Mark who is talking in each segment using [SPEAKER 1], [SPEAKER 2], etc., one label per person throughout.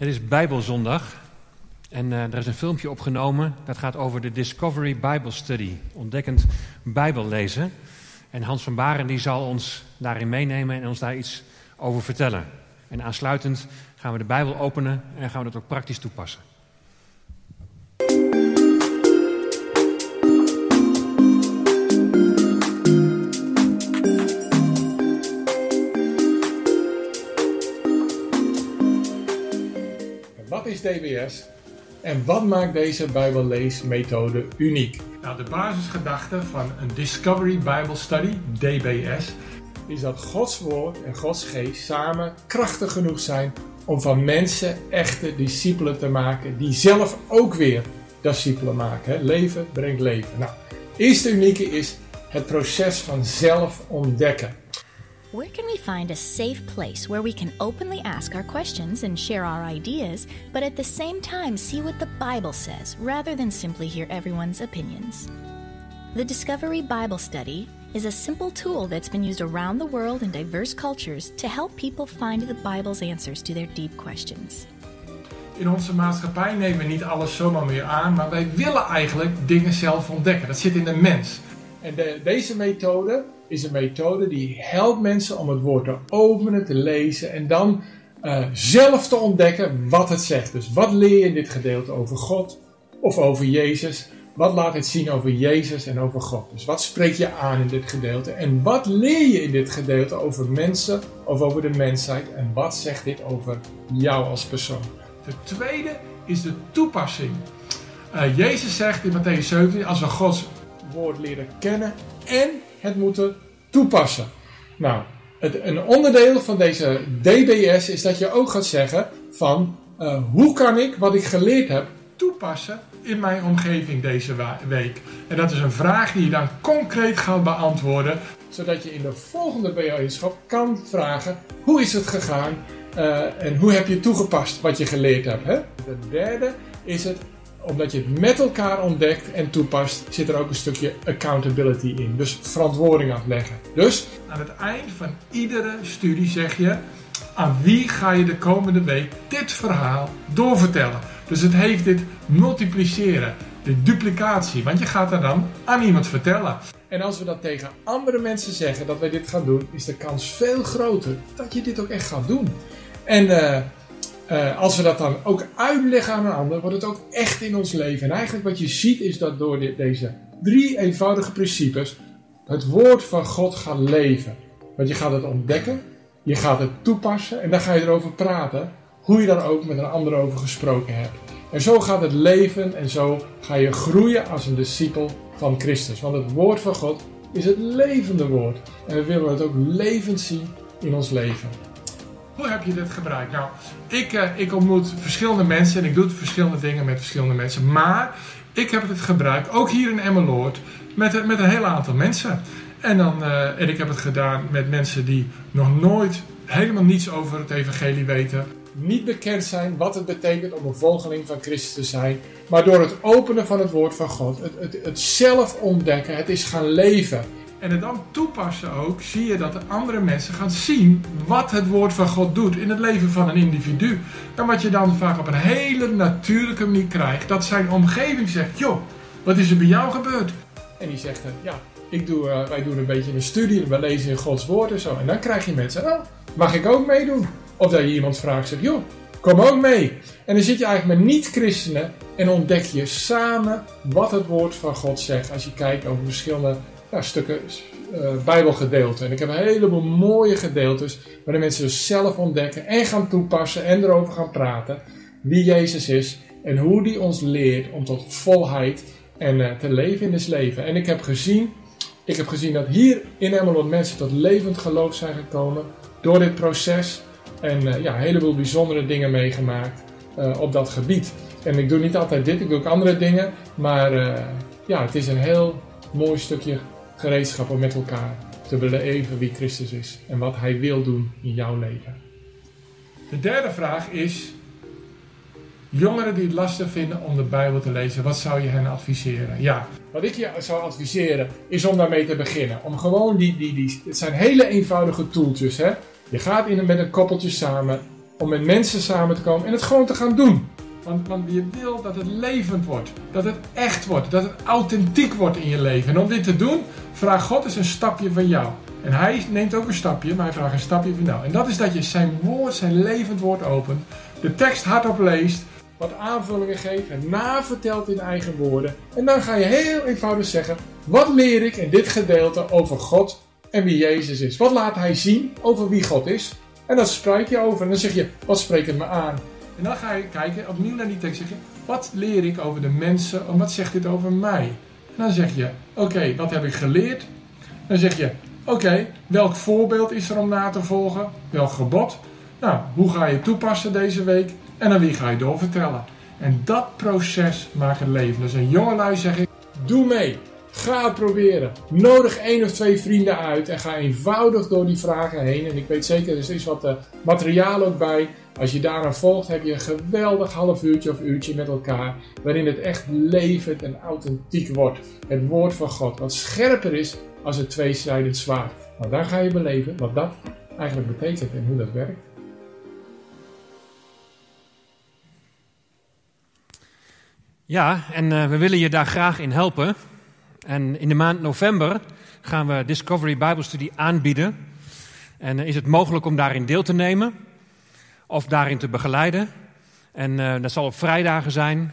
[SPEAKER 1] Het is Bijbelzondag en uh, er is een filmpje opgenomen dat gaat over de Discovery Bible Study, ontdekkend Bijbellezen. En Hans van Baren die zal ons daarin meenemen en ons daar iets over vertellen. En aansluitend gaan we de Bijbel openen en gaan we dat ook praktisch toepassen.
[SPEAKER 2] Is DBS en wat maakt deze Bijbelleesmethode uniek?
[SPEAKER 3] Nou, de basisgedachte van een Discovery Bible Study, DBS,
[SPEAKER 2] is dat Gods woord en Gods geest samen krachtig genoeg zijn om van mensen echte discipelen te maken, die zelf ook weer discipelen maken. Leven brengt leven. Nou, eerste unieke is het proces van zelf ontdekken.
[SPEAKER 4] Where can we find a safe place where we can openly ask our questions and share our ideas, but at the same time see what the Bible says rather than simply hear everyone's opinions? The Discovery Bible Study is a simple tool that's been used around the world in diverse cultures to help people find the Bible's answers to their deep questions.
[SPEAKER 3] In onze maatschappij nemen we niet alles zomaar meer aan, maar wij willen eigenlijk dingen zelf ontdekken. Dat zit in de mens.
[SPEAKER 2] En de, deze methode is een methode die helpt mensen om het woord te openen, te lezen en dan uh, zelf te ontdekken wat het zegt. Dus wat leer je in dit gedeelte over God of over Jezus? Wat laat het zien over Jezus en over God? Dus wat spreek je aan in dit gedeelte? En wat leer je in dit gedeelte over mensen of over de mensheid? En wat zegt dit over jou als persoon?
[SPEAKER 3] De tweede is de toepassing. Uh, Jezus zegt in Matthäus 17: als we Gods
[SPEAKER 2] woord leren kennen en het moeten toepassen. Nou, het, een onderdeel van deze DBS is dat je ook gaat zeggen van uh, hoe kan ik wat ik geleerd heb toepassen in mijn omgeving deze week. En dat is een vraag die je dan concreet gaat beantwoorden. Zodat je in de volgende bijeenschap kan vragen hoe is het gegaan uh, en hoe heb je toegepast wat je geleerd hebt. Hè? De derde is het omdat je het met elkaar ontdekt en toepast, zit er ook een stukje accountability in. Dus verantwoording afleggen. Dus
[SPEAKER 3] aan het eind van iedere studie zeg je aan wie ga je de komende week dit verhaal doorvertellen. Dus het heeft dit multipliceren, de duplicatie, want je gaat er dan aan iemand vertellen. En als we dat tegen andere mensen zeggen dat wij dit gaan doen, is de kans veel groter dat je dit ook echt gaat doen. En uh, uh, als we dat dan ook uitleggen aan een ander, wordt het ook echt in ons leven. En eigenlijk wat je ziet is dat door deze drie eenvoudige principes het woord van God gaat leven. Want je gaat het ontdekken, je gaat het toepassen en dan ga je erover praten. Hoe je dan ook met een ander over gesproken hebt. En zo gaat het leven en zo ga je groeien als een discipel van Christus. Want het woord van God is het levende woord. En we willen het ook levend zien in ons leven. Hoe heb je dit gebruikt? Nou, ik, uh, ik ontmoet verschillende mensen en ik doe verschillende dingen met verschillende mensen. Maar ik heb het gebruikt, ook hier in Emmeloord, met, met een heel aantal mensen. En, dan, uh, en ik heb het gedaan met mensen die nog nooit helemaal niets over het evangelie weten. Niet bekend zijn wat het betekent om een volgeling van Christus te zijn. Maar door het openen van het woord van God, het, het, het zelf ontdekken, het is gaan leven en het dan toepassen ook, zie je dat de andere mensen gaan zien wat het woord van God doet in het leven van een individu. En wat je dan vaak op een hele natuurlijke manier krijgt, dat zijn omgeving zegt, joh, wat is er bij jou gebeurd? En die zegt, ja, ik doe, uh, wij doen een beetje een studie, we lezen in Gods woord en zo. En dan krijg je mensen, oh, mag ik ook meedoen? Of dat je iemand vraagt, zegt, joh, kom ook mee. En dan zit je eigenlijk met niet-christenen en ontdek je samen wat het woord van God zegt. Als je kijkt over verschillende ja, stukken uh, Bijbelgedeelten. En ik heb een heleboel mooie gedeeltes waarin mensen dus zelf ontdekken en gaan toepassen en erover gaan praten wie Jezus is en hoe die ons leert om tot volheid en uh, te leven in dit leven. En ik heb gezien, ik heb gezien dat hier in Emmeloord mensen tot levend geloof zijn gekomen door dit proces. En uh, ja, een heleboel bijzondere dingen meegemaakt op dat gebied. En ik doe niet altijd dit, ik doe ook andere dingen. Maar ja, het is een heel mooi stukje gereedschap om met elkaar te beleven wie Christus is en wat Hij wil doen in jouw leven. De derde vraag is: jongeren die het lastig vinden om de Bijbel te lezen, wat zou je hen adviseren? Ja, wat ik je zou adviseren is om daarmee te beginnen. Om gewoon die, die, die het zijn hele eenvoudige toeltjes. Hè? Je gaat in, met een koppeltje samen
[SPEAKER 2] om met mensen samen te komen en het gewoon te gaan doen.
[SPEAKER 3] Want, want je wil dat het levend wordt. Dat het echt wordt. Dat het authentiek wordt in je leven. En om dit te doen, vraagt God eens een stapje van jou. En hij neemt ook een stapje, maar hij vraagt een stapje van jou. En dat is dat je zijn woord, zijn levend woord opent. De tekst hardop leest.
[SPEAKER 2] Wat aanvullingen geeft en navertelt in eigen woorden. En dan ga je heel eenvoudig zeggen: wat leer ik in dit gedeelte over God en wie Jezus is? Wat laat hij zien over wie God is? En dan spreek je over. En dan zeg je: wat spreekt het me aan?
[SPEAKER 3] En dan ga je kijken opnieuw naar die tekst. Zeg je, wat leer ik over de mensen? En wat zegt dit over mij? En dan zeg je, oké, wat heb ik geleerd? Dan zeg je, oké, welk voorbeeld is er om na te volgen? Welk gebod? Nou, hoe ga je toepassen deze week? En aan wie ga je doorvertellen? En dat proces maakt het leven. Dus een jongelui zeg ik,
[SPEAKER 2] doe mee. Ga het proberen. Nodig één of twee vrienden uit en ga eenvoudig door die vragen heen. En ik weet zeker, er is wat uh, materiaal ook bij. Als je daaraan volgt, heb je een geweldig half uurtje of uurtje met elkaar. Waarin het echt levend en authentiek wordt. Het woord van God. Wat scherper is als het tweezijdend zwaard. Want daar ga je beleven wat dat eigenlijk betekent en hoe dat werkt.
[SPEAKER 1] Ja, en uh, we willen je daar graag in helpen. En in de maand november gaan we Discovery Bible Study aanbieden. En uh, is het mogelijk om daarin deel te nemen of daarin te begeleiden. En uh, dat zal op vrijdagen zijn,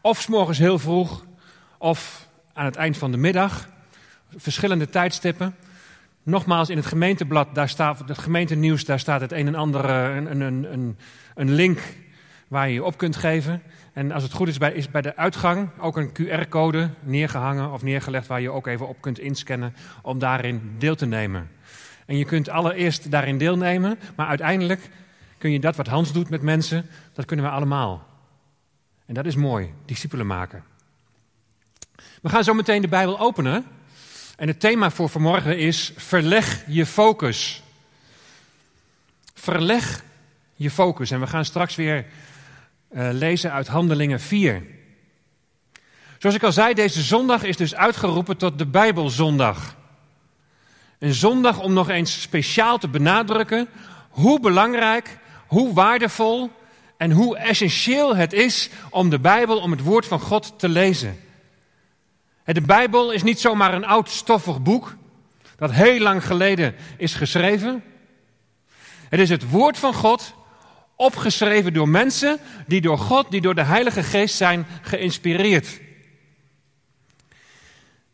[SPEAKER 1] of s morgens heel vroeg, of aan het eind van de middag. Verschillende tijdstippen. Nogmaals, in het gemeenteblad, daar staat, het gemeentenieuws, daar staat het een en ander, een, een, een, een link waar je je op kunt geven. En als het goed is bij, is bij de uitgang ook een QR-code neergehangen of neergelegd waar je ook even op kunt inscannen om daarin deel te nemen. En je kunt allereerst daarin deelnemen, maar uiteindelijk kun je dat wat Hans doet met mensen, dat kunnen we allemaal. En dat is mooi, discipelen maken. We gaan zo meteen de Bijbel openen. En het thema voor vanmorgen is verleg je focus. Verleg je focus. En we gaan straks weer uh, lezen uit Handelingen 4. Zoals ik al zei, deze zondag is dus uitgeroepen tot de Bijbelzondag. Een zondag om nog eens speciaal te benadrukken hoe belangrijk, hoe waardevol en hoe essentieel het is om de Bijbel, om het woord van God te lezen. De Bijbel is niet zomaar een oud stoffig boek dat heel lang geleden is geschreven. Het is het woord van God opgeschreven door mensen die door God, die door de Heilige Geest zijn geïnspireerd.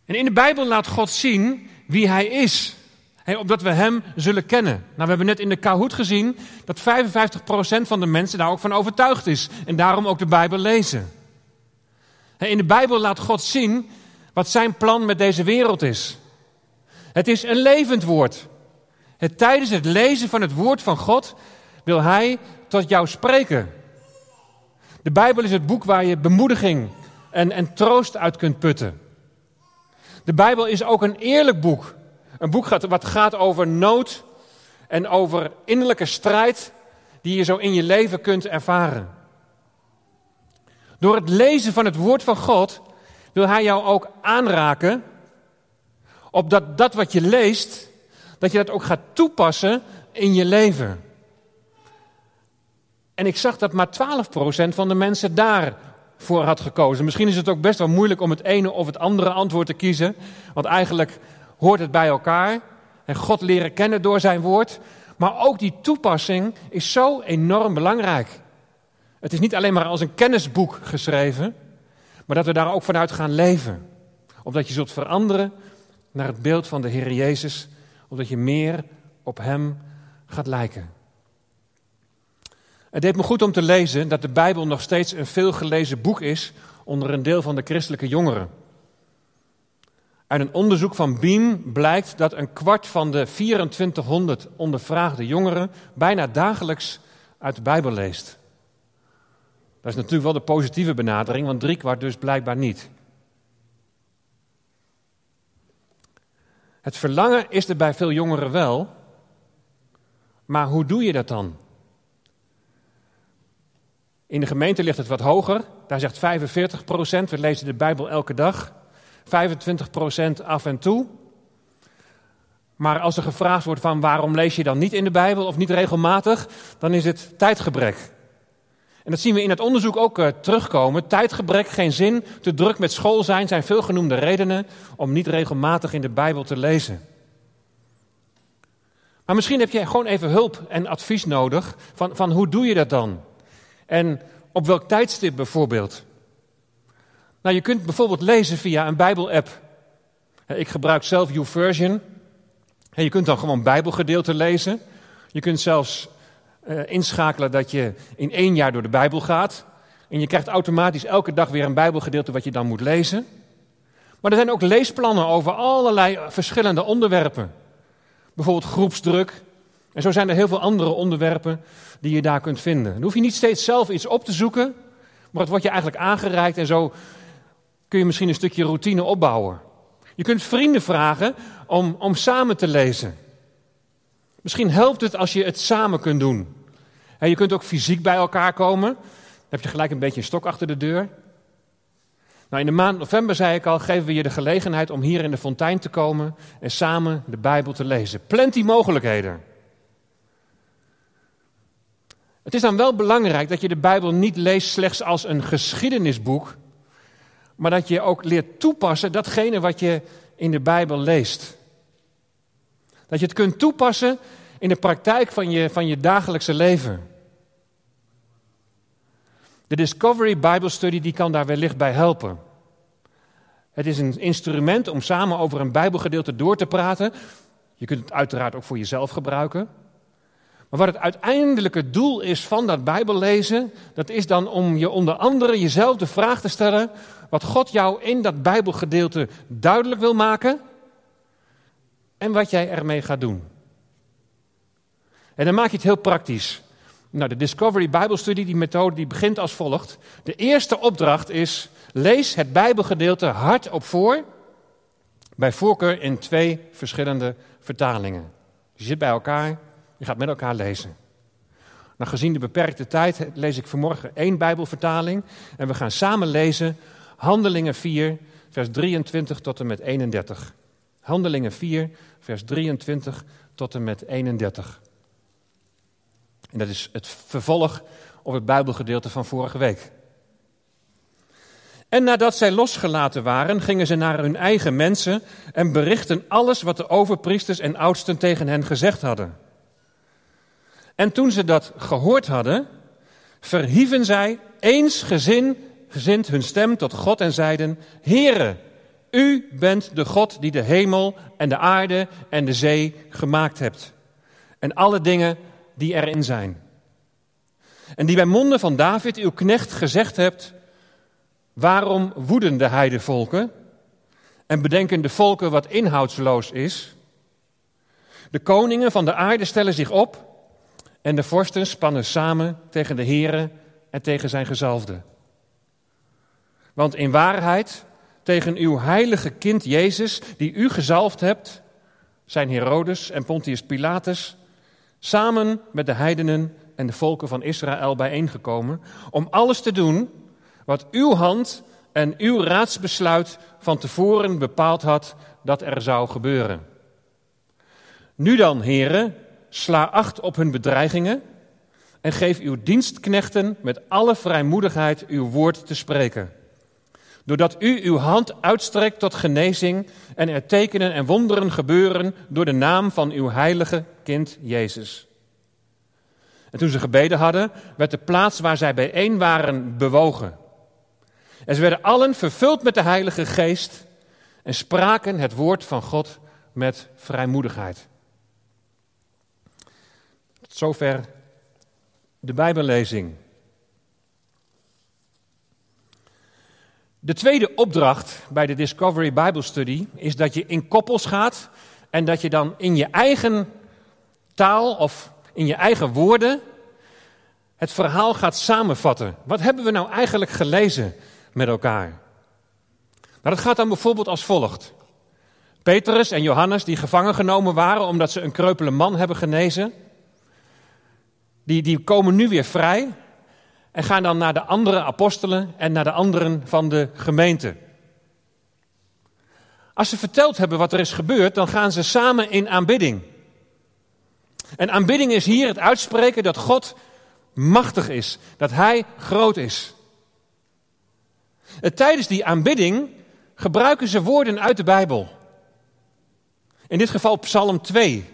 [SPEAKER 1] En in de Bijbel laat God zien wie Hij is. Opdat we Hem zullen kennen. Nou, we hebben net in de Kahoot gezien dat 55% van de mensen daar ook van overtuigd is. En daarom ook de Bijbel lezen. In de Bijbel laat God zien wat zijn plan met deze wereld is. Het is een levend woord. Het, tijdens het lezen van het woord van God wil Hij tot jou spreken. De Bijbel is het boek waar je bemoediging en, en troost uit kunt putten. De Bijbel is ook een eerlijk boek. Een boek wat gaat over nood en over innerlijke strijd die je zo in je leven kunt ervaren. Door het lezen van het woord van God wil Hij jou ook aanraken op dat, dat wat je leest, dat je dat ook gaat toepassen in je leven. En ik zag dat maar 12% van de mensen daarvoor had gekozen. Misschien is het ook best wel moeilijk om het ene of het andere antwoord te kiezen. Want eigenlijk hoort het bij elkaar. En God leren kennen door zijn woord. Maar ook die toepassing is zo enorm belangrijk. Het is niet alleen maar als een kennisboek geschreven, maar dat we daar ook vanuit gaan leven. Omdat je zult veranderen naar het beeld van de Heer Jezus, omdat je meer op Hem gaat lijken. Het deed me goed om te lezen dat de Bijbel nog steeds een veelgelezen boek is onder een deel van de christelijke jongeren. Uit een onderzoek van Beam blijkt dat een kwart van de 2400 ondervraagde jongeren bijna dagelijks uit de Bijbel leest. Dat is natuurlijk wel de positieve benadering, want driekwart dus blijkbaar niet. Het verlangen is er bij veel jongeren wel, maar hoe doe je dat dan? In de gemeente ligt het wat hoger. Daar zegt 45 procent, we lezen de Bijbel elke dag. 25 procent af en toe. Maar als er gevraagd wordt van waarom lees je dan niet in de Bijbel of niet regelmatig, dan is het tijdgebrek. En dat zien we in het onderzoek ook uh, terugkomen. Tijdgebrek, geen zin, te druk met school zijn, zijn veelgenoemde redenen om niet regelmatig in de Bijbel te lezen. Maar misschien heb je gewoon even hulp en advies nodig van, van hoe doe je dat dan? En op welk tijdstip bijvoorbeeld? Nou, je kunt bijvoorbeeld lezen via een Bijbel-app. Ik gebruik zelf YouVersion. Je kunt dan gewoon Bijbelgedeelte lezen. Je kunt zelfs uh, inschakelen dat je in één jaar door de Bijbel gaat. En je krijgt automatisch elke dag weer een Bijbelgedeelte wat je dan moet lezen. Maar er zijn ook leesplannen over allerlei verschillende onderwerpen. Bijvoorbeeld groepsdruk. En zo zijn er heel veel andere onderwerpen die je daar kunt vinden. Dan hoef je niet steeds zelf iets op te zoeken, maar het wordt je eigenlijk aangereikt en zo kun je misschien een stukje routine opbouwen. Je kunt vrienden vragen om, om samen te lezen. Misschien helpt het als je het samen kunt doen. En je kunt ook fysiek bij elkaar komen. Dan heb je gelijk een beetje een stok achter de deur. Nou, in de maand november, zei ik al, geven we je de gelegenheid om hier in de fontein te komen en samen de Bijbel te lezen. Plenty mogelijkheden. Het is dan wel belangrijk dat je de Bijbel niet leest slechts als een geschiedenisboek, maar dat je ook leert toepassen datgene wat je in de Bijbel leest. Dat je het kunt toepassen in de praktijk van je, van je dagelijkse leven. De Discovery Bible Study die kan daar wellicht bij helpen. Het is een instrument om samen over een Bijbelgedeelte door te praten. Je kunt het uiteraard ook voor jezelf gebruiken. Maar wat het uiteindelijke doel is van dat Bijbellezen, dat is dan om je onder andere jezelf de vraag te stellen wat God jou in dat Bijbelgedeelte duidelijk wil maken en wat jij ermee gaat doen. En dan maak je het heel praktisch. Nou, de Discovery Bijbelstudie, die methode, die begint als volgt. De eerste opdracht is, lees het Bijbelgedeelte hardop voor, bij voorkeur in twee verschillende vertalingen. Je zit bij elkaar, je gaat met elkaar lezen. Nou, gezien de beperkte tijd lees ik vanmorgen één Bijbelvertaling en we gaan samen lezen Handelingen 4, vers 23 tot en met 31. Handelingen 4, vers 23 tot en met 31. En dat is het vervolg op het Bijbelgedeelte van vorige week. En nadat zij losgelaten waren, gingen ze naar hun eigen mensen en berichten alles wat de overpriesters en oudsten tegen hen gezegd hadden. En toen ze dat gehoord hadden, verhieven zij eensgezind gezind hun stem tot God en zeiden: Heere, u bent de God die de hemel en de aarde en de zee gemaakt hebt. En alle dingen die erin zijn. En die bij monden van David, uw knecht, gezegd hebt: Waarom woeden de heidevolken en bedenken de volken wat inhoudsloos is? De koningen van de aarde stellen zich op en de vorsten spannen samen tegen de Here en tegen zijn gezalfde. Want in waarheid, tegen uw heilige kind Jezus, die u gezalfd hebt, zijn Herodes en Pontius Pilatus samen met de heidenen en de volken van Israël bijeengekomen om alles te doen wat uw hand en uw raadsbesluit van tevoren bepaald had dat er zou gebeuren. Nu dan, heren, sla acht op hun bedreigingen en geef uw dienstknechten met alle vrijmoedigheid uw woord te spreken. Doordat u uw hand uitstrekt tot genezing en er tekenen en wonderen gebeuren door de naam van uw heilige kind Jezus. En toen ze gebeden hadden, werd de plaats waar zij bijeen waren bewogen. En ze werden allen vervuld met de Heilige Geest en spraken het woord van God met vrijmoedigheid. Tot zover de Bijbellezing. De tweede opdracht bij de Discovery Bible Study is dat je in koppels gaat en dat je dan in je eigen taal of in je eigen woorden het verhaal gaat samenvatten. Wat hebben we nou eigenlijk gelezen met elkaar? Nou, dat gaat dan bijvoorbeeld als volgt. Petrus en Johannes, die gevangen genomen waren omdat ze een kreupele man hebben genezen, die, die komen nu weer vrij en gaan dan naar de andere apostelen en naar de anderen van de gemeente. Als ze verteld hebben wat er is gebeurd, dan gaan ze samen in aanbidding. En aanbidding is hier het uitspreken dat God machtig is, dat Hij groot is. Tijdens die aanbidding gebruiken ze woorden uit de Bijbel. In dit geval Psalm 2.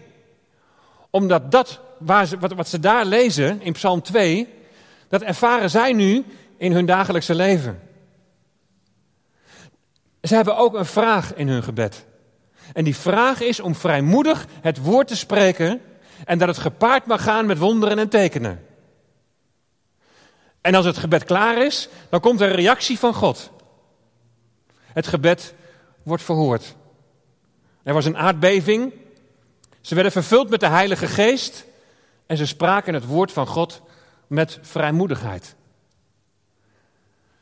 [SPEAKER 1] Omdat dat, waar ze, wat, wat ze daar lezen in Psalm 2, dat ervaren zij nu in hun dagelijkse leven. Ze hebben ook een vraag in hun gebed. En die vraag is om vrijmoedig het woord te spreken en dat het gepaard mag gaan met wonderen en tekenen. En als het gebed klaar is, dan komt er een reactie van God. Het gebed wordt verhoord. Er was een aardbeving. Ze werden vervuld met de Heilige Geest. En ze spraken het woord van God met vrijmoedigheid.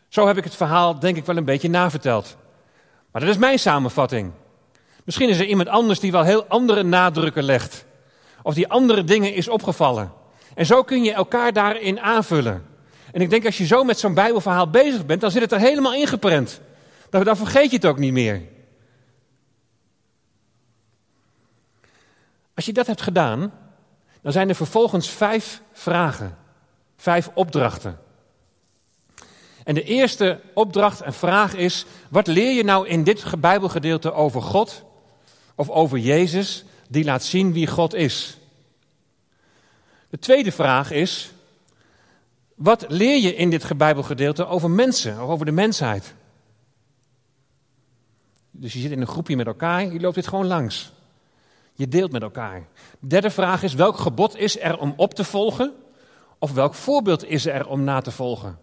[SPEAKER 1] Zo heb ik het verhaal denk ik wel een beetje naverteld. Maar dat is mijn samenvatting. Misschien is er iemand anders die wel heel andere nadrukken legt. Of die andere dingen is opgevallen. En zo kun je elkaar daarin aanvullen. En ik denk als je zo met zo'n Bijbelverhaal bezig bent, dan zit het er helemaal ingeprent. Dan vergeet je het ook niet meer. Als je dat hebt gedaan, dan zijn er vervolgens vijf vragen, vijf opdrachten. En de eerste opdracht en vraag is: wat leer je nou in dit Bijbelgedeelte over God of over Jezus die laat zien wie God is? De tweede vraag is: wat leer je in dit Bijbelgedeelte over mensen, over de mensheid? Dus je zit in een groepje met elkaar, je loopt dit gewoon langs. Je deelt met elkaar. De derde vraag is: welk gebod is er om op te volgen? Of welk voorbeeld is er om na te volgen?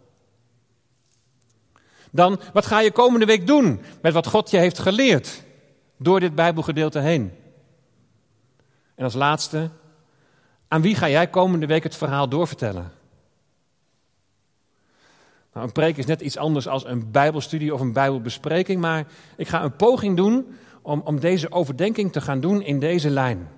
[SPEAKER 1] Dan, wat ga je komende week doen met wat God je heeft geleerd door dit Bijbelgedeelte heen? En als laatste, aan wie ga jij komende week het verhaal doorvertellen? Nou, een preek is net iets anders als een Bijbelstudie of een Bijbelbespreking, maar ik ga een poging doen om, om deze overdenking te gaan doen in deze lijn.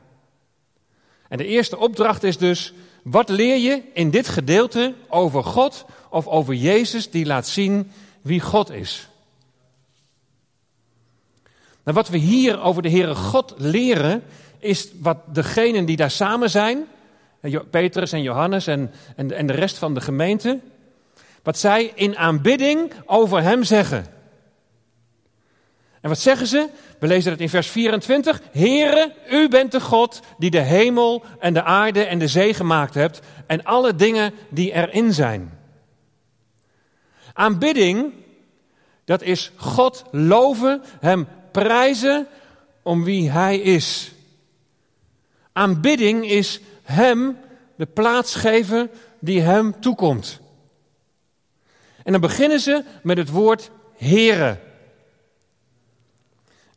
[SPEAKER 1] En de eerste opdracht is dus: wat leer je in dit gedeelte over God of over Jezus die laat zien wie God is? Nou, wat we hier over de Heere God leren, is wat degenen die daar samen zijn, Petrus en Johannes en, en, en de rest van de gemeente, wat zij in aanbidding over hem zeggen. En wat zeggen ze? We lezen het in vers 24. Heere, u bent de God die de hemel en de aarde en de zee gemaakt hebt en alle dingen die erin zijn. Aanbidding, dat is God loven, hem prijzen om wie hij is. Aanbidding is hem de plaats geven die hem toekomt. En dan beginnen ze met het woord Here.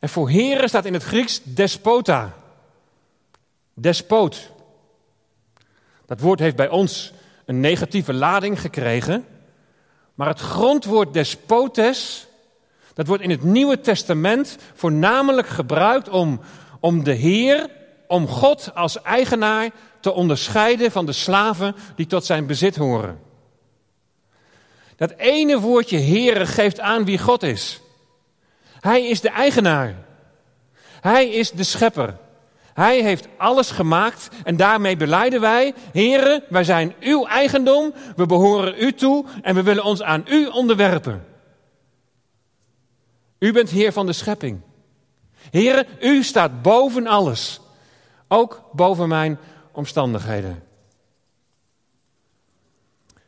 [SPEAKER 1] En voor Here staat in het Grieks despota. Despoot. Dat woord heeft bij ons een negatieve lading gekregen. Maar het grondwoord despotes, dat wordt in het Nieuwe Testament voornamelijk gebruikt om, om de Heer, om God als eigenaar te onderscheiden van de slaven die tot zijn bezit horen. Dat ene woordje Heere geeft aan wie God is. Hij is de eigenaar. Hij is de schepper. Hij heeft alles gemaakt en daarmee beleiden wij, Heere, wij zijn uw eigendom, we behoren u toe en we willen ons aan u onderwerpen. U bent Heer van de schepping. Heere, u staat boven alles, ook boven mijn omstandigheden.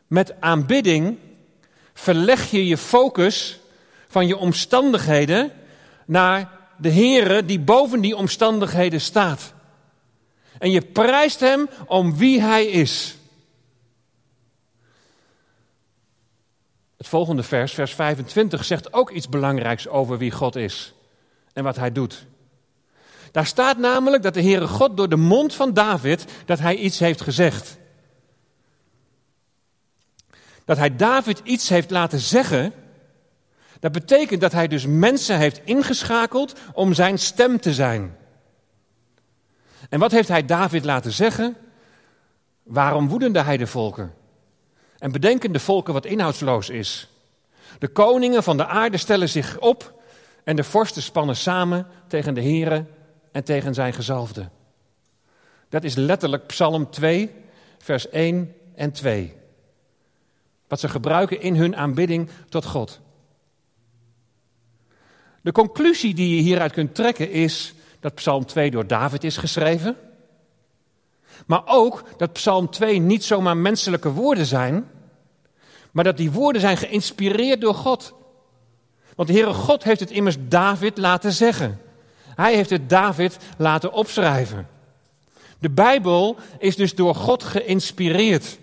[SPEAKER 1] Met aanbidding verleg je je focus van je omstandigheden naar de Heere die boven die omstandigheden staat. En je prijst Hem om wie Hij is. Het volgende vers, vers 25, zegt ook iets belangrijks over wie God is en wat Hij doet. Daar staat namelijk dat de Heere God door de mond van David dat Hij iets heeft gezegd dat hij David iets heeft laten zeggen, dat betekent dat hij dus mensen heeft ingeschakeld om zijn stem te zijn. En wat heeft hij David laten zeggen? Waarom woedende hij de volken? En bedenken de volken wat inhoudsloos is. De koningen van de aarde stellen zich op en de vorsten spannen samen tegen de Here en tegen zijn gezalfde. Dat is letterlijk Psalm 2, vers 1 en 2. Wat ze gebruiken in hun aanbidding tot God. De conclusie die je hieruit kunt trekken is dat Psalm 2 door David is geschreven. Maar ook dat Psalm 2 niet zomaar menselijke woorden zijn, maar dat die woorden zijn geïnspireerd door God. Want de Heere God heeft het immers David laten zeggen. Hij heeft het David laten opschrijven. De Bijbel is dus door God geïnspireerd.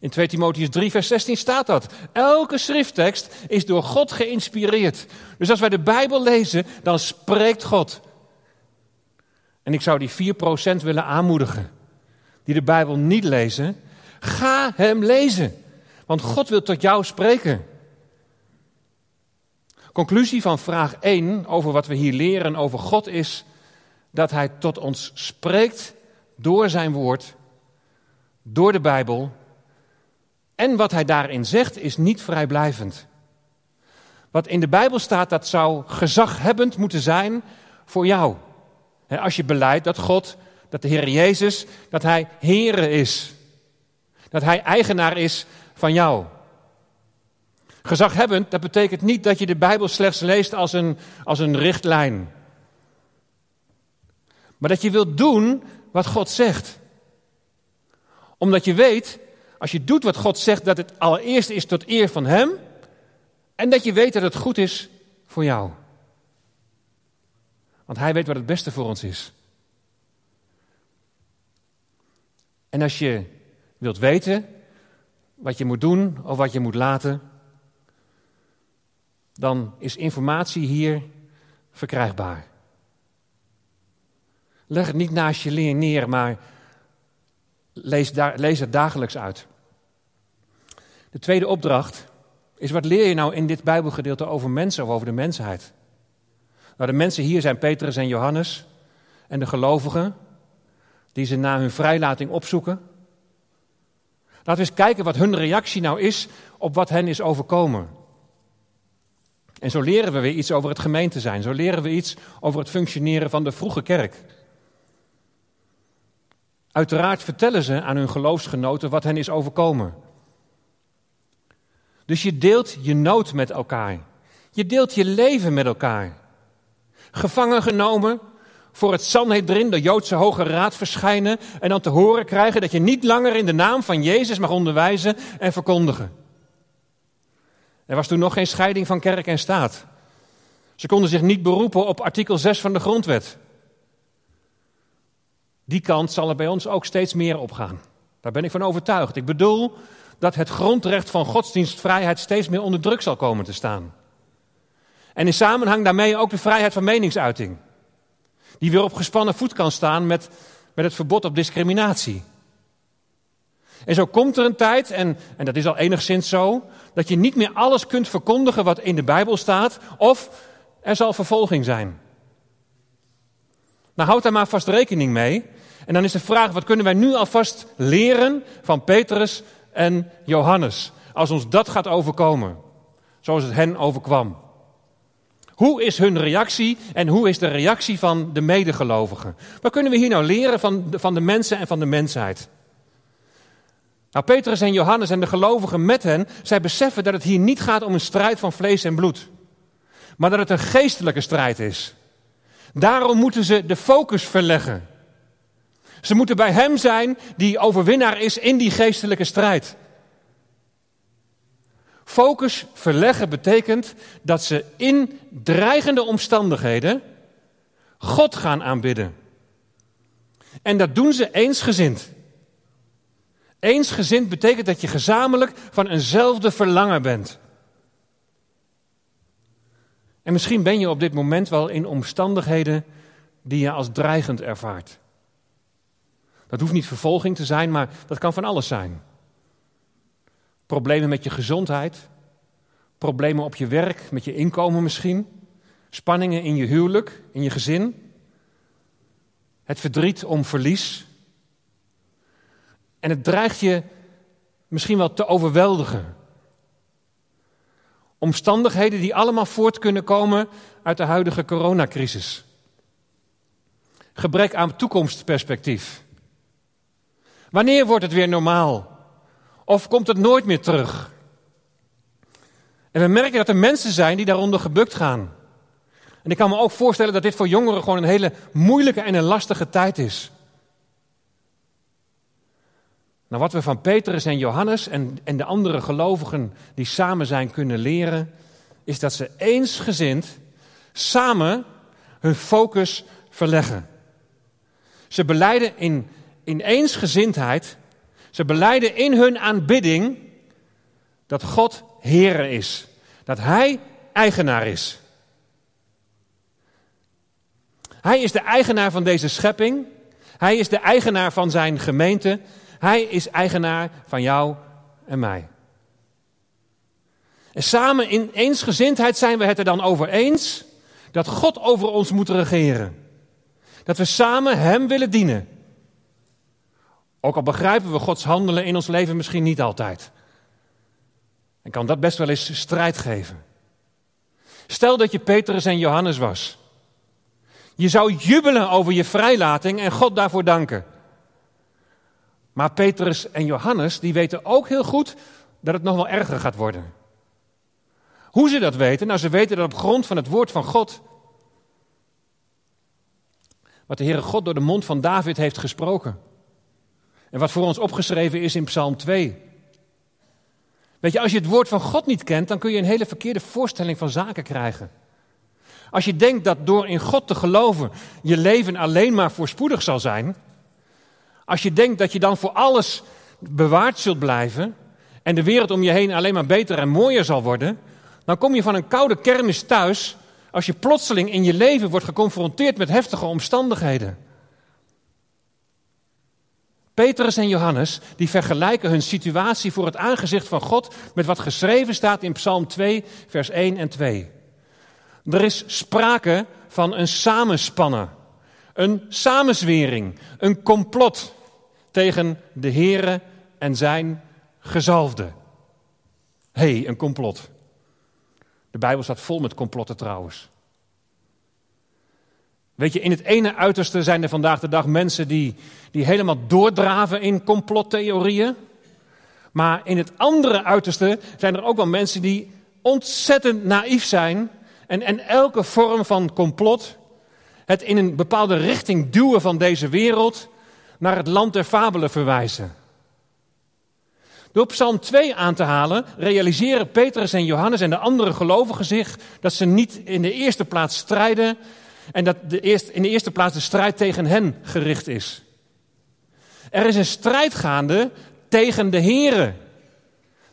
[SPEAKER 1] In 2 Timotheus 3, vers 16 staat dat. Elke schrifttekst is door God geïnspireerd. Dus als wij de Bijbel lezen, dan spreekt God. En ik zou die 4% willen aanmoedigen, die de Bijbel niet lezen. Ga hem lezen, want God wil tot jou spreken. Conclusie van vraag 1 over wat we hier leren over God is dat Hij tot ons spreekt door Zijn woord, door de Bijbel. En wat Hij daarin zegt is niet vrijblijvend. Wat in de Bijbel staat, dat zou gezaghebbend moeten zijn voor jou. Als je beleidt dat God, dat de Heer Jezus, dat Hij Heere is. Dat Hij eigenaar is van jou. Gezaghebbend, dat betekent niet dat je de Bijbel slechts leest als een, als een richtlijn. Maar dat je wilt doen wat God zegt. Omdat je weet, als je doet wat God zegt, dat het allereerst is tot eer van Hem. En dat je weet dat het goed is voor jou. Want Hij weet wat het beste voor ons is. En als je wilt weten wat je moet doen of wat je moet laten, dan is informatie hier verkrijgbaar. Leg het niet naast je neer, maar lees, lees het dagelijks uit. De tweede opdracht is: wat leer je nou in dit Bijbelgedeelte over mensen of over de mensheid? Nou, de mensen hier zijn Petrus en Johannes en de gelovigen die ze na hun vrijlating opzoeken. Laten we eens kijken wat hun reactie nou is op wat hen is overkomen. En zo leren we weer iets over het gemeente zijn. Zo leren we iets over het functioneren van de vroege kerk. Uiteraard vertellen ze aan hun geloofsgenoten wat hen is overkomen. Dus je deelt je nood met elkaar. Je deelt je leven met elkaar. Gevangen genomen, voor het Sanhedrin, de Joodse Hoge Raad, verschijnen en dan te horen krijgen dat je niet langer in de naam van Jezus mag onderwijzen en verkondigen. Er was toen nog geen scheiding van kerk en staat. Ze konden zich niet beroepen op artikel 6 van de grondwet. Die kant zal er bij ons ook steeds meer opgaan. Daar ben ik van overtuigd. Ik bedoel dat het grondrecht van godsdienstvrijheid steeds meer onder druk zal komen te staan. En in samenhang daarmee ook de vrijheid van meningsuiting. Die weer op gespannen voet kan staan met, met het verbod op discriminatie. En zo komt er een tijd, en, en dat is al enigszins zo, dat je niet meer alles kunt verkondigen wat in de Bijbel staat, of er zal vervolging zijn. Nou, houd daar maar vast rekening mee. En dan is de vraag, wat kunnen wij nu alvast leren van Petrus en Johannes, als ons dat gaat overkomen, zoals het hen overkwam? Hoe is hun reactie en hoe is de reactie van de medegelovigen? Wat kunnen we hier nou leren van de, van de mensen en van de mensheid? Nou, Petrus en Johannes en de gelovigen met hen, zij beseffen dat het hier niet gaat om een strijd van vlees en bloed, maar dat het een geestelijke strijd is. Daarom moeten ze de focus verleggen. Ze moeten bij Hem zijn die overwinnaar is in die geestelijke strijd. Focus verleggen betekent dat ze in dreigende omstandigheden God gaan aanbidden. En dat doen ze eensgezind. Eensgezind betekent dat je gezamenlijk van eenzelfde verlangen bent. En misschien ben je op dit moment wel in omstandigheden die je als dreigend ervaart. Dat hoeft niet vervolging te zijn, maar dat kan van alles zijn. Problemen met je gezondheid, problemen op je werk, met je inkomen misschien, spanningen in je huwelijk, in je gezin, het verdriet om verlies, en het dreigt je misschien wel te overweldigen. Omstandigheden die allemaal voort kunnen komen uit de huidige coronacrisis. Gebrek aan toekomstperspectief. Wanneer wordt het weer normaal? Of komt het nooit meer terug? En we merken dat er mensen zijn die daaronder gebukt gaan. En ik kan me ook voorstellen dat dit voor jongeren gewoon een hele moeilijke en een lastige tijd is. Nou, wat we van Petrus en Johannes en, en de andere gelovigen die samen zijn kunnen leren, is dat ze eensgezind samen hun focus verleggen. Ze beleiden in, in eensgezindheid, ze beleiden in hun aanbidding dat God Heer is. Dat Hij eigenaar is. Hij is de eigenaar van deze schepping. Hij is de eigenaar van zijn gemeente. Hij is eigenaar van jou en mij. En samen in eensgezindheid zijn we het er dan over eens dat God over ons moet regeren. Dat we samen Hem willen dienen. Ook al begrijpen we Gods handelen in ons leven misschien niet altijd. En kan dat best wel eens strijd geven. Stel dat je Petrus en Johannes was. Je zou jubelen over je vrijlating en God daarvoor danken. Maar Petrus en Johannes, die weten ook heel goed dat het nog wel erger gaat worden. Hoe ze dat weten? Nou, ze weten dat op grond van het woord van God, wat de Heere God door de mond van David heeft gesproken. En wat voor ons opgeschreven is in Psalm 2. Weet je, als je het woord van God niet kent, dan kun je een hele verkeerde voorstelling van zaken krijgen. Als je denkt dat door in God te geloven je leven alleen maar voorspoedig zal zijn, als je denkt dat je dan voor alles bewaard zult blijven en de wereld om je heen alleen maar beter en mooier zal worden, dan kom je van een koude kermis thuis als je plotseling in je leven wordt geconfronteerd met heftige omstandigheden. Petrus en Johannes die vergelijken hun situatie voor het aangezicht van God met wat geschreven staat in Psalm 2, vers 1 en 2. Er is sprake van een samenspannen, een samenzwering, een complot tegen de Here en zijn gezalfde. Hey, een complot. De Bijbel staat vol met complotten trouwens. Weet je, in het ene uiterste zijn er vandaag de dag mensen die, die helemaal doordraven in complottheorieën. Maar in het andere uiterste zijn er ook wel mensen die ontzettend naïef zijn. En, en elke vorm van complot, het in een bepaalde richting duwen van deze wereld, naar het land der fabelen verwijzen. Door Psalm 2 aan te halen, realiseren Petrus en Johannes en de andere gelovigen zich dat ze niet in de eerste plaats strijden en dat de eerste, in de eerste plaats de strijd tegen hen gericht is. Er is een strijd gaande tegen de Here.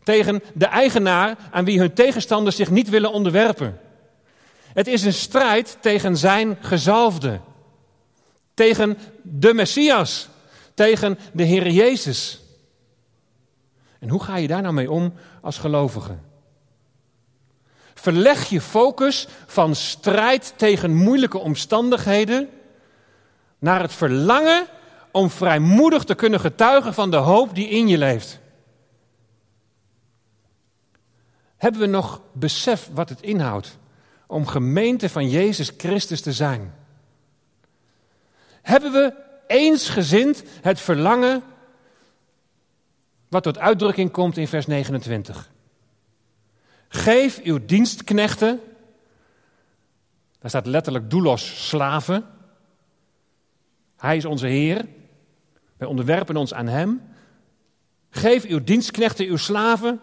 [SPEAKER 1] Tegen de eigenaar aan wie hun tegenstanders zich niet willen onderwerpen. Het is een strijd tegen zijn gezalfde. Tegen de Messias. Tegen de Heer Jezus. En hoe ga je daar nou mee om als gelovige? Verleg je focus van strijd tegen moeilijke omstandigheden naar het verlangen om vrijmoedig te kunnen getuigen van de hoop die in je leeft. Hebben we nog besef wat het inhoudt om gemeente van Jezus Christus te zijn? Hebben we eensgezind het verlangen wat tot uitdrukking komt in vers 29? Geef uw dienstknechten, daar staat letterlijk doelos slaven. Hij is onze Heer. Wij onderwerpen ons aan Hem. Geef uw dienstknechten, uw slaven,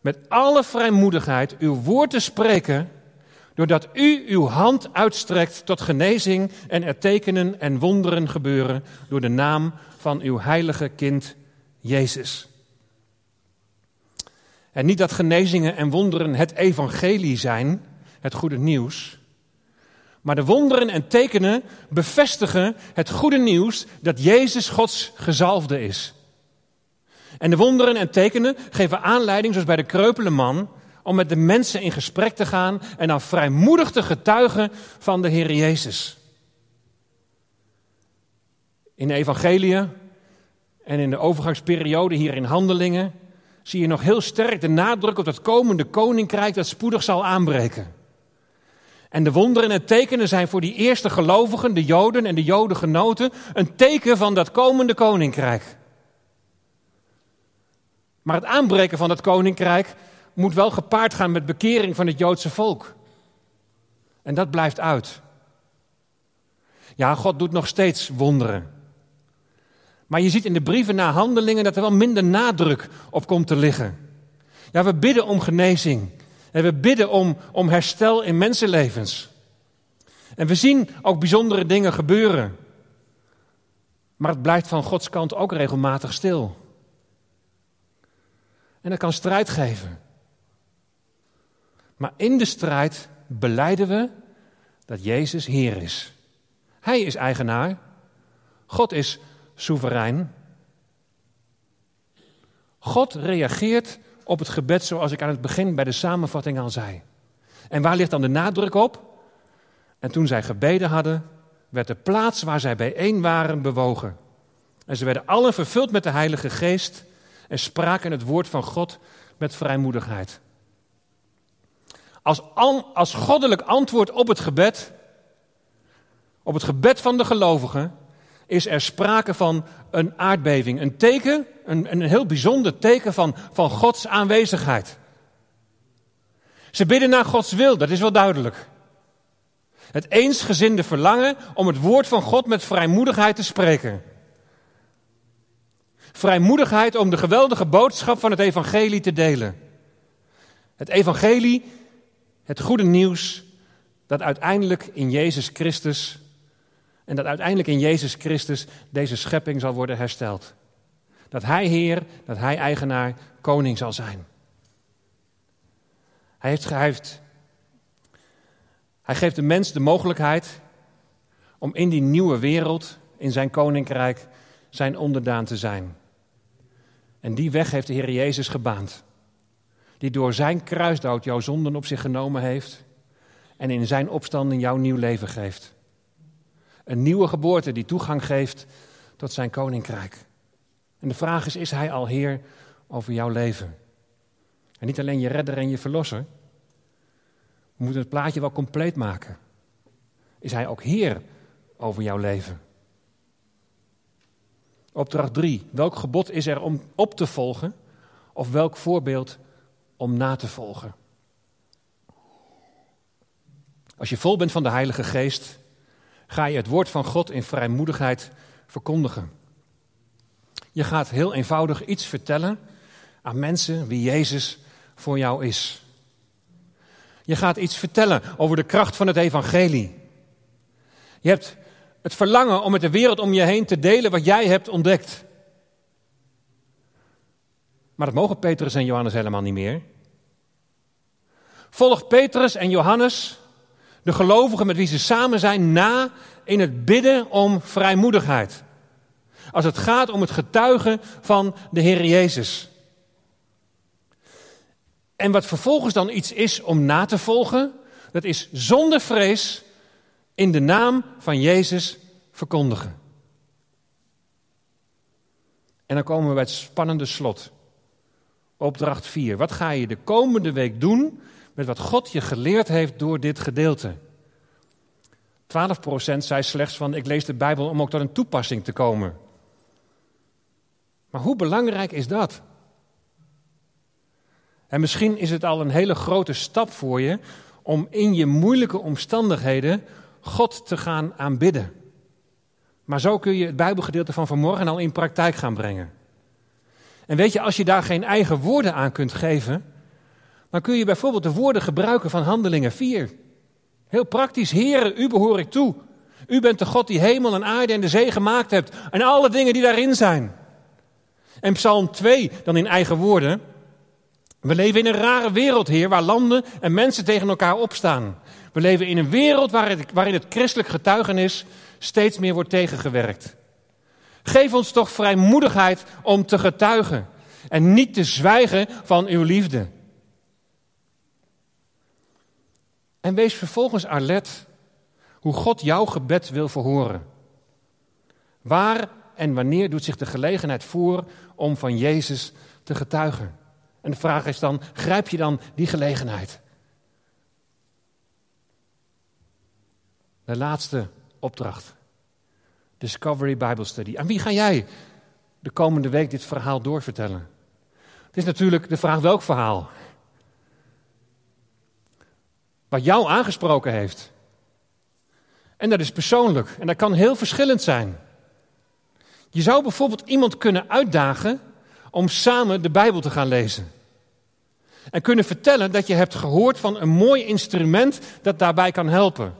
[SPEAKER 1] met alle vrijmoedigheid uw woord te spreken, doordat u uw hand uitstrekt tot genezing en er tekenen en wonderen gebeuren door de naam van uw heilige kind Jezus. En niet dat genezingen en wonderen het evangelie zijn, het goede nieuws. Maar de wonderen en tekenen bevestigen het goede nieuws dat Jezus Gods gezalfde is. En de wonderen en tekenen geven aanleiding, zoals bij de kreupele man, om met de mensen in gesprek te gaan en dan vrijmoedig te getuigen van de Heer Jezus. In de evangelie en in de overgangsperiode hier in handelingen zie je nog heel sterk de nadruk op dat komende koninkrijk dat spoedig zal aanbreken. En de wonderen en tekenen zijn voor die eerste gelovigen, de Joden en de Jodengenoten, een teken van dat komende koninkrijk. Maar het aanbreken van dat koninkrijk moet wel gepaard gaan met bekering van het Joodse volk. En dat blijft uit. Ja, God doet nog steeds wonderen. Maar je ziet in de brieven na handelingen dat er wel minder nadruk op komt te liggen. Ja, we bidden om genezing. En we bidden om, om herstel in mensenlevens. En we zien ook bijzondere dingen gebeuren. Maar het blijft van Gods kant ook regelmatig stil. En dat kan strijd geven. Maar in de strijd beleiden we dat Jezus Heer is. Hij is eigenaar. God is soeverein. God reageert op het gebed zoals ik aan het begin bij de samenvatting al zei. En waar ligt dan de nadruk op? En toen zij gebeden hadden, werd de plaats waar zij bijeen waren bewogen. En ze werden allen vervuld met de Heilige Geest en spraken het woord van God met vrijmoedigheid. Als, als goddelijk antwoord op het gebed, op het gebed van de gelovigen, is er sprake van een aardbeving. Een teken, een, een heel bijzonder teken van, van Gods aanwezigheid. Ze bidden naar Gods wil, dat is wel duidelijk. Het eensgezinde verlangen om het woord van God met vrijmoedigheid te spreken. Vrijmoedigheid om de geweldige boodschap van het evangelie te delen. Het evangelie, het goede nieuws, dat uiteindelijk in Jezus Christus en dat uiteindelijk in Jezus Christus deze schepping zal worden hersteld. Dat Hij Heer, dat Hij eigenaar, koning zal zijn. Hij, heeft, hij, hij geeft de mens de mogelijkheid om in die nieuwe wereld, in zijn koninkrijk, zijn onderdaan te zijn. En die weg heeft de Heer Jezus gebaand. Die door zijn kruisdood jouw zonden op zich genomen heeft en in zijn opstanding jouw nieuw leven geeft. Een nieuwe geboorte die toegang geeft tot zijn koninkrijk. En de vraag is, is hij al Heer over jouw leven? En niet alleen je redder en je verlosser. We moeten het plaatje wel compleet maken. Is hij ook Heer over jouw leven? Opdracht 3. Welk gebod is er om op te volgen? Of welk voorbeeld om na te volgen? Als je vol bent van de Heilige Geest, ga je het woord van God in vrijmoedigheid verkondigen. Je gaat heel eenvoudig iets vertellen aan mensen wie Jezus voor jou is. Je gaat iets vertellen over de kracht van het evangelie. Je hebt het verlangen om met de wereld om je heen te delen wat jij hebt ontdekt. Maar dat mogen Petrus en Johannes helemaal niet meer. Volg Petrus en Johannes de gelovigen met wie ze samen zijn na in het bidden om vrijmoedigheid. Als het gaat om het getuigen van de Heer Jezus. En wat vervolgens dan iets is om na te volgen, dat is zonder vrees in de naam van Jezus verkondigen. En dan komen we bij het spannende slot. Opdracht 4. Wat ga je de komende week doen met wat God je geleerd heeft door dit gedeelte. 12% zei slechts van ik lees de Bijbel om ook tot een toepassing te komen. Maar hoe belangrijk is dat? En misschien is het al een hele grote stap voor je om in je moeilijke omstandigheden God te gaan aanbidden. Maar zo kun je het Bijbelgedeelte van vanmorgen al in praktijk gaan brengen. En weet je, als je daar geen eigen woorden aan kunt geven, dan kun je bijvoorbeeld de woorden gebruiken van Handelingen 4. Heel praktisch, Heere, u behoor ik toe. U bent de God die hemel en aarde en de zee gemaakt hebt en alle dingen die daarin zijn. En Psalm 2, dan in eigen woorden. We leven in een rare wereld, Heer, waar landen en mensen tegen elkaar opstaan. We leven in een wereld het, waarin het christelijk getuigenis steeds meer wordt tegengewerkt. Geef ons toch vrijmoedigheid om te getuigen en niet te zwijgen van uw liefde. En wees vervolgens alert hoe God jouw gebed wil verhoren. Waar en wanneer doet zich de gelegenheid voor om van Jezus te getuigen? En de vraag is dan, grijp je dan die gelegenheid? De laatste opdracht. Discovery Bible Study. Aan wie ga jij de komende week dit verhaal doorvertellen? Het is natuurlijk de vraag welk verhaal. Wat jou aangesproken heeft. En dat is persoonlijk en dat kan heel verschillend zijn. Je zou bijvoorbeeld iemand kunnen uitdagen om samen de Bijbel te gaan lezen. En kunnen vertellen dat je hebt gehoord van een mooi instrument dat daarbij kan helpen.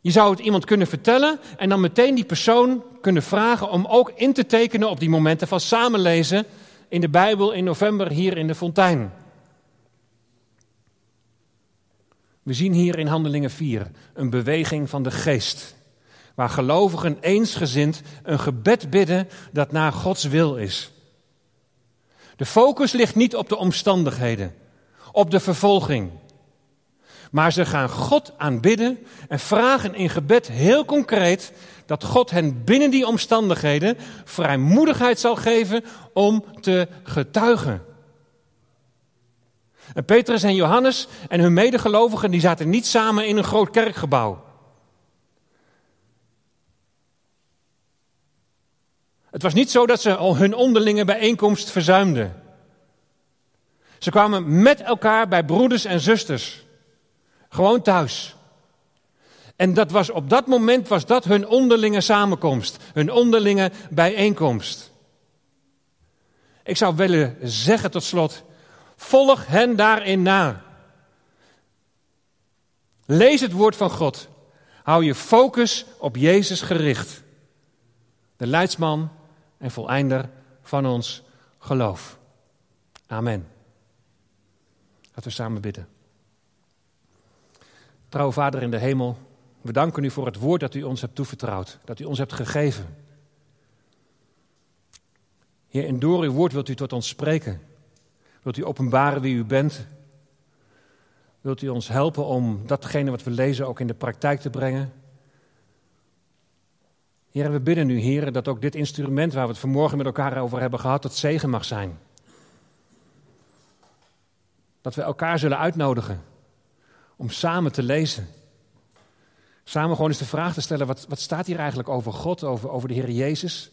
[SPEAKER 1] Je zou het iemand kunnen vertellen en dan meteen die persoon kunnen vragen om ook in te tekenen op die momenten van samenlezen in de Bijbel in november hier in de fontein. We zien hier in Handelingen 4 een beweging van de geest, waar gelovigen eensgezind een gebed bidden dat naar Gods wil is. De focus ligt niet op de omstandigheden, op de vervolging. Maar ze gaan God aanbidden en vragen in gebed heel concreet dat God hen binnen die omstandigheden vrijmoedigheid zal geven om te getuigen. En Petrus en Johannes en hun medegelovigen die zaten niet samen in een groot kerkgebouw. Het was niet zo dat ze hun onderlinge bijeenkomst verzuimden. Ze kwamen met elkaar bij broeders en zusters. Gewoon thuis. En dat was, op dat moment was dat hun onderlinge samenkomst, hun onderlinge bijeenkomst. Ik zou willen zeggen tot slot, volg hen daarin na. Lees het woord van God. Hou je focus op Jezus gericht. De leidsman en voleinder van ons geloof. Amen. Laten we samen bidden. Trouwe Vader in de hemel, we danken u voor het woord dat u ons hebt toevertrouwd, dat u ons hebt gegeven. Heer, en door uw woord wilt u tot ons spreken. Wilt u openbaren wie u bent. Wilt u ons helpen om datgene wat we lezen ook in de praktijk te brengen. Heer, we bidden u, Heer, dat ook dit instrument waar we het vanmorgen met elkaar over hebben gehad, tot zegen mag zijn. Dat we elkaar zullen uitnodigen om samen te lezen. Samen gewoon eens de vraag te stellen, wat, wat staat hier eigenlijk over God, over, over de Heer Jezus?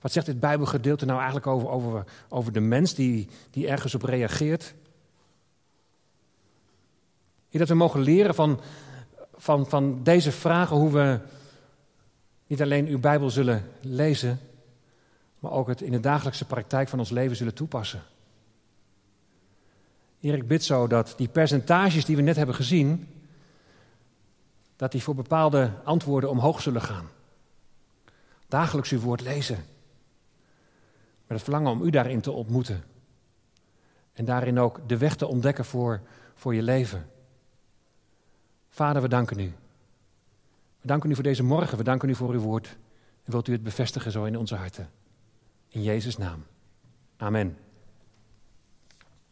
[SPEAKER 1] Wat zegt dit Bijbelgedeelte nou eigenlijk over, over, over de mens die, die ergens op reageert? Hier dat we mogen leren van, van, van deze vragen, hoe we niet alleen uw Bijbel zullen lezen, maar ook het in de dagelijkse praktijk van ons leven zullen toepassen. Heer, ik bid zo dat die percentages die we net hebben gezien, dat die voor bepaalde antwoorden omhoog zullen gaan. Dagelijks uw woord lezen. Met het verlangen om u daarin te ontmoeten. En daarin ook de weg te ontdekken voor, voor je leven. Vader, we danken u. We danken u voor deze morgen. We danken u voor uw woord. En wilt u het bevestigen zo in onze harten. In Jezus' naam. Amen.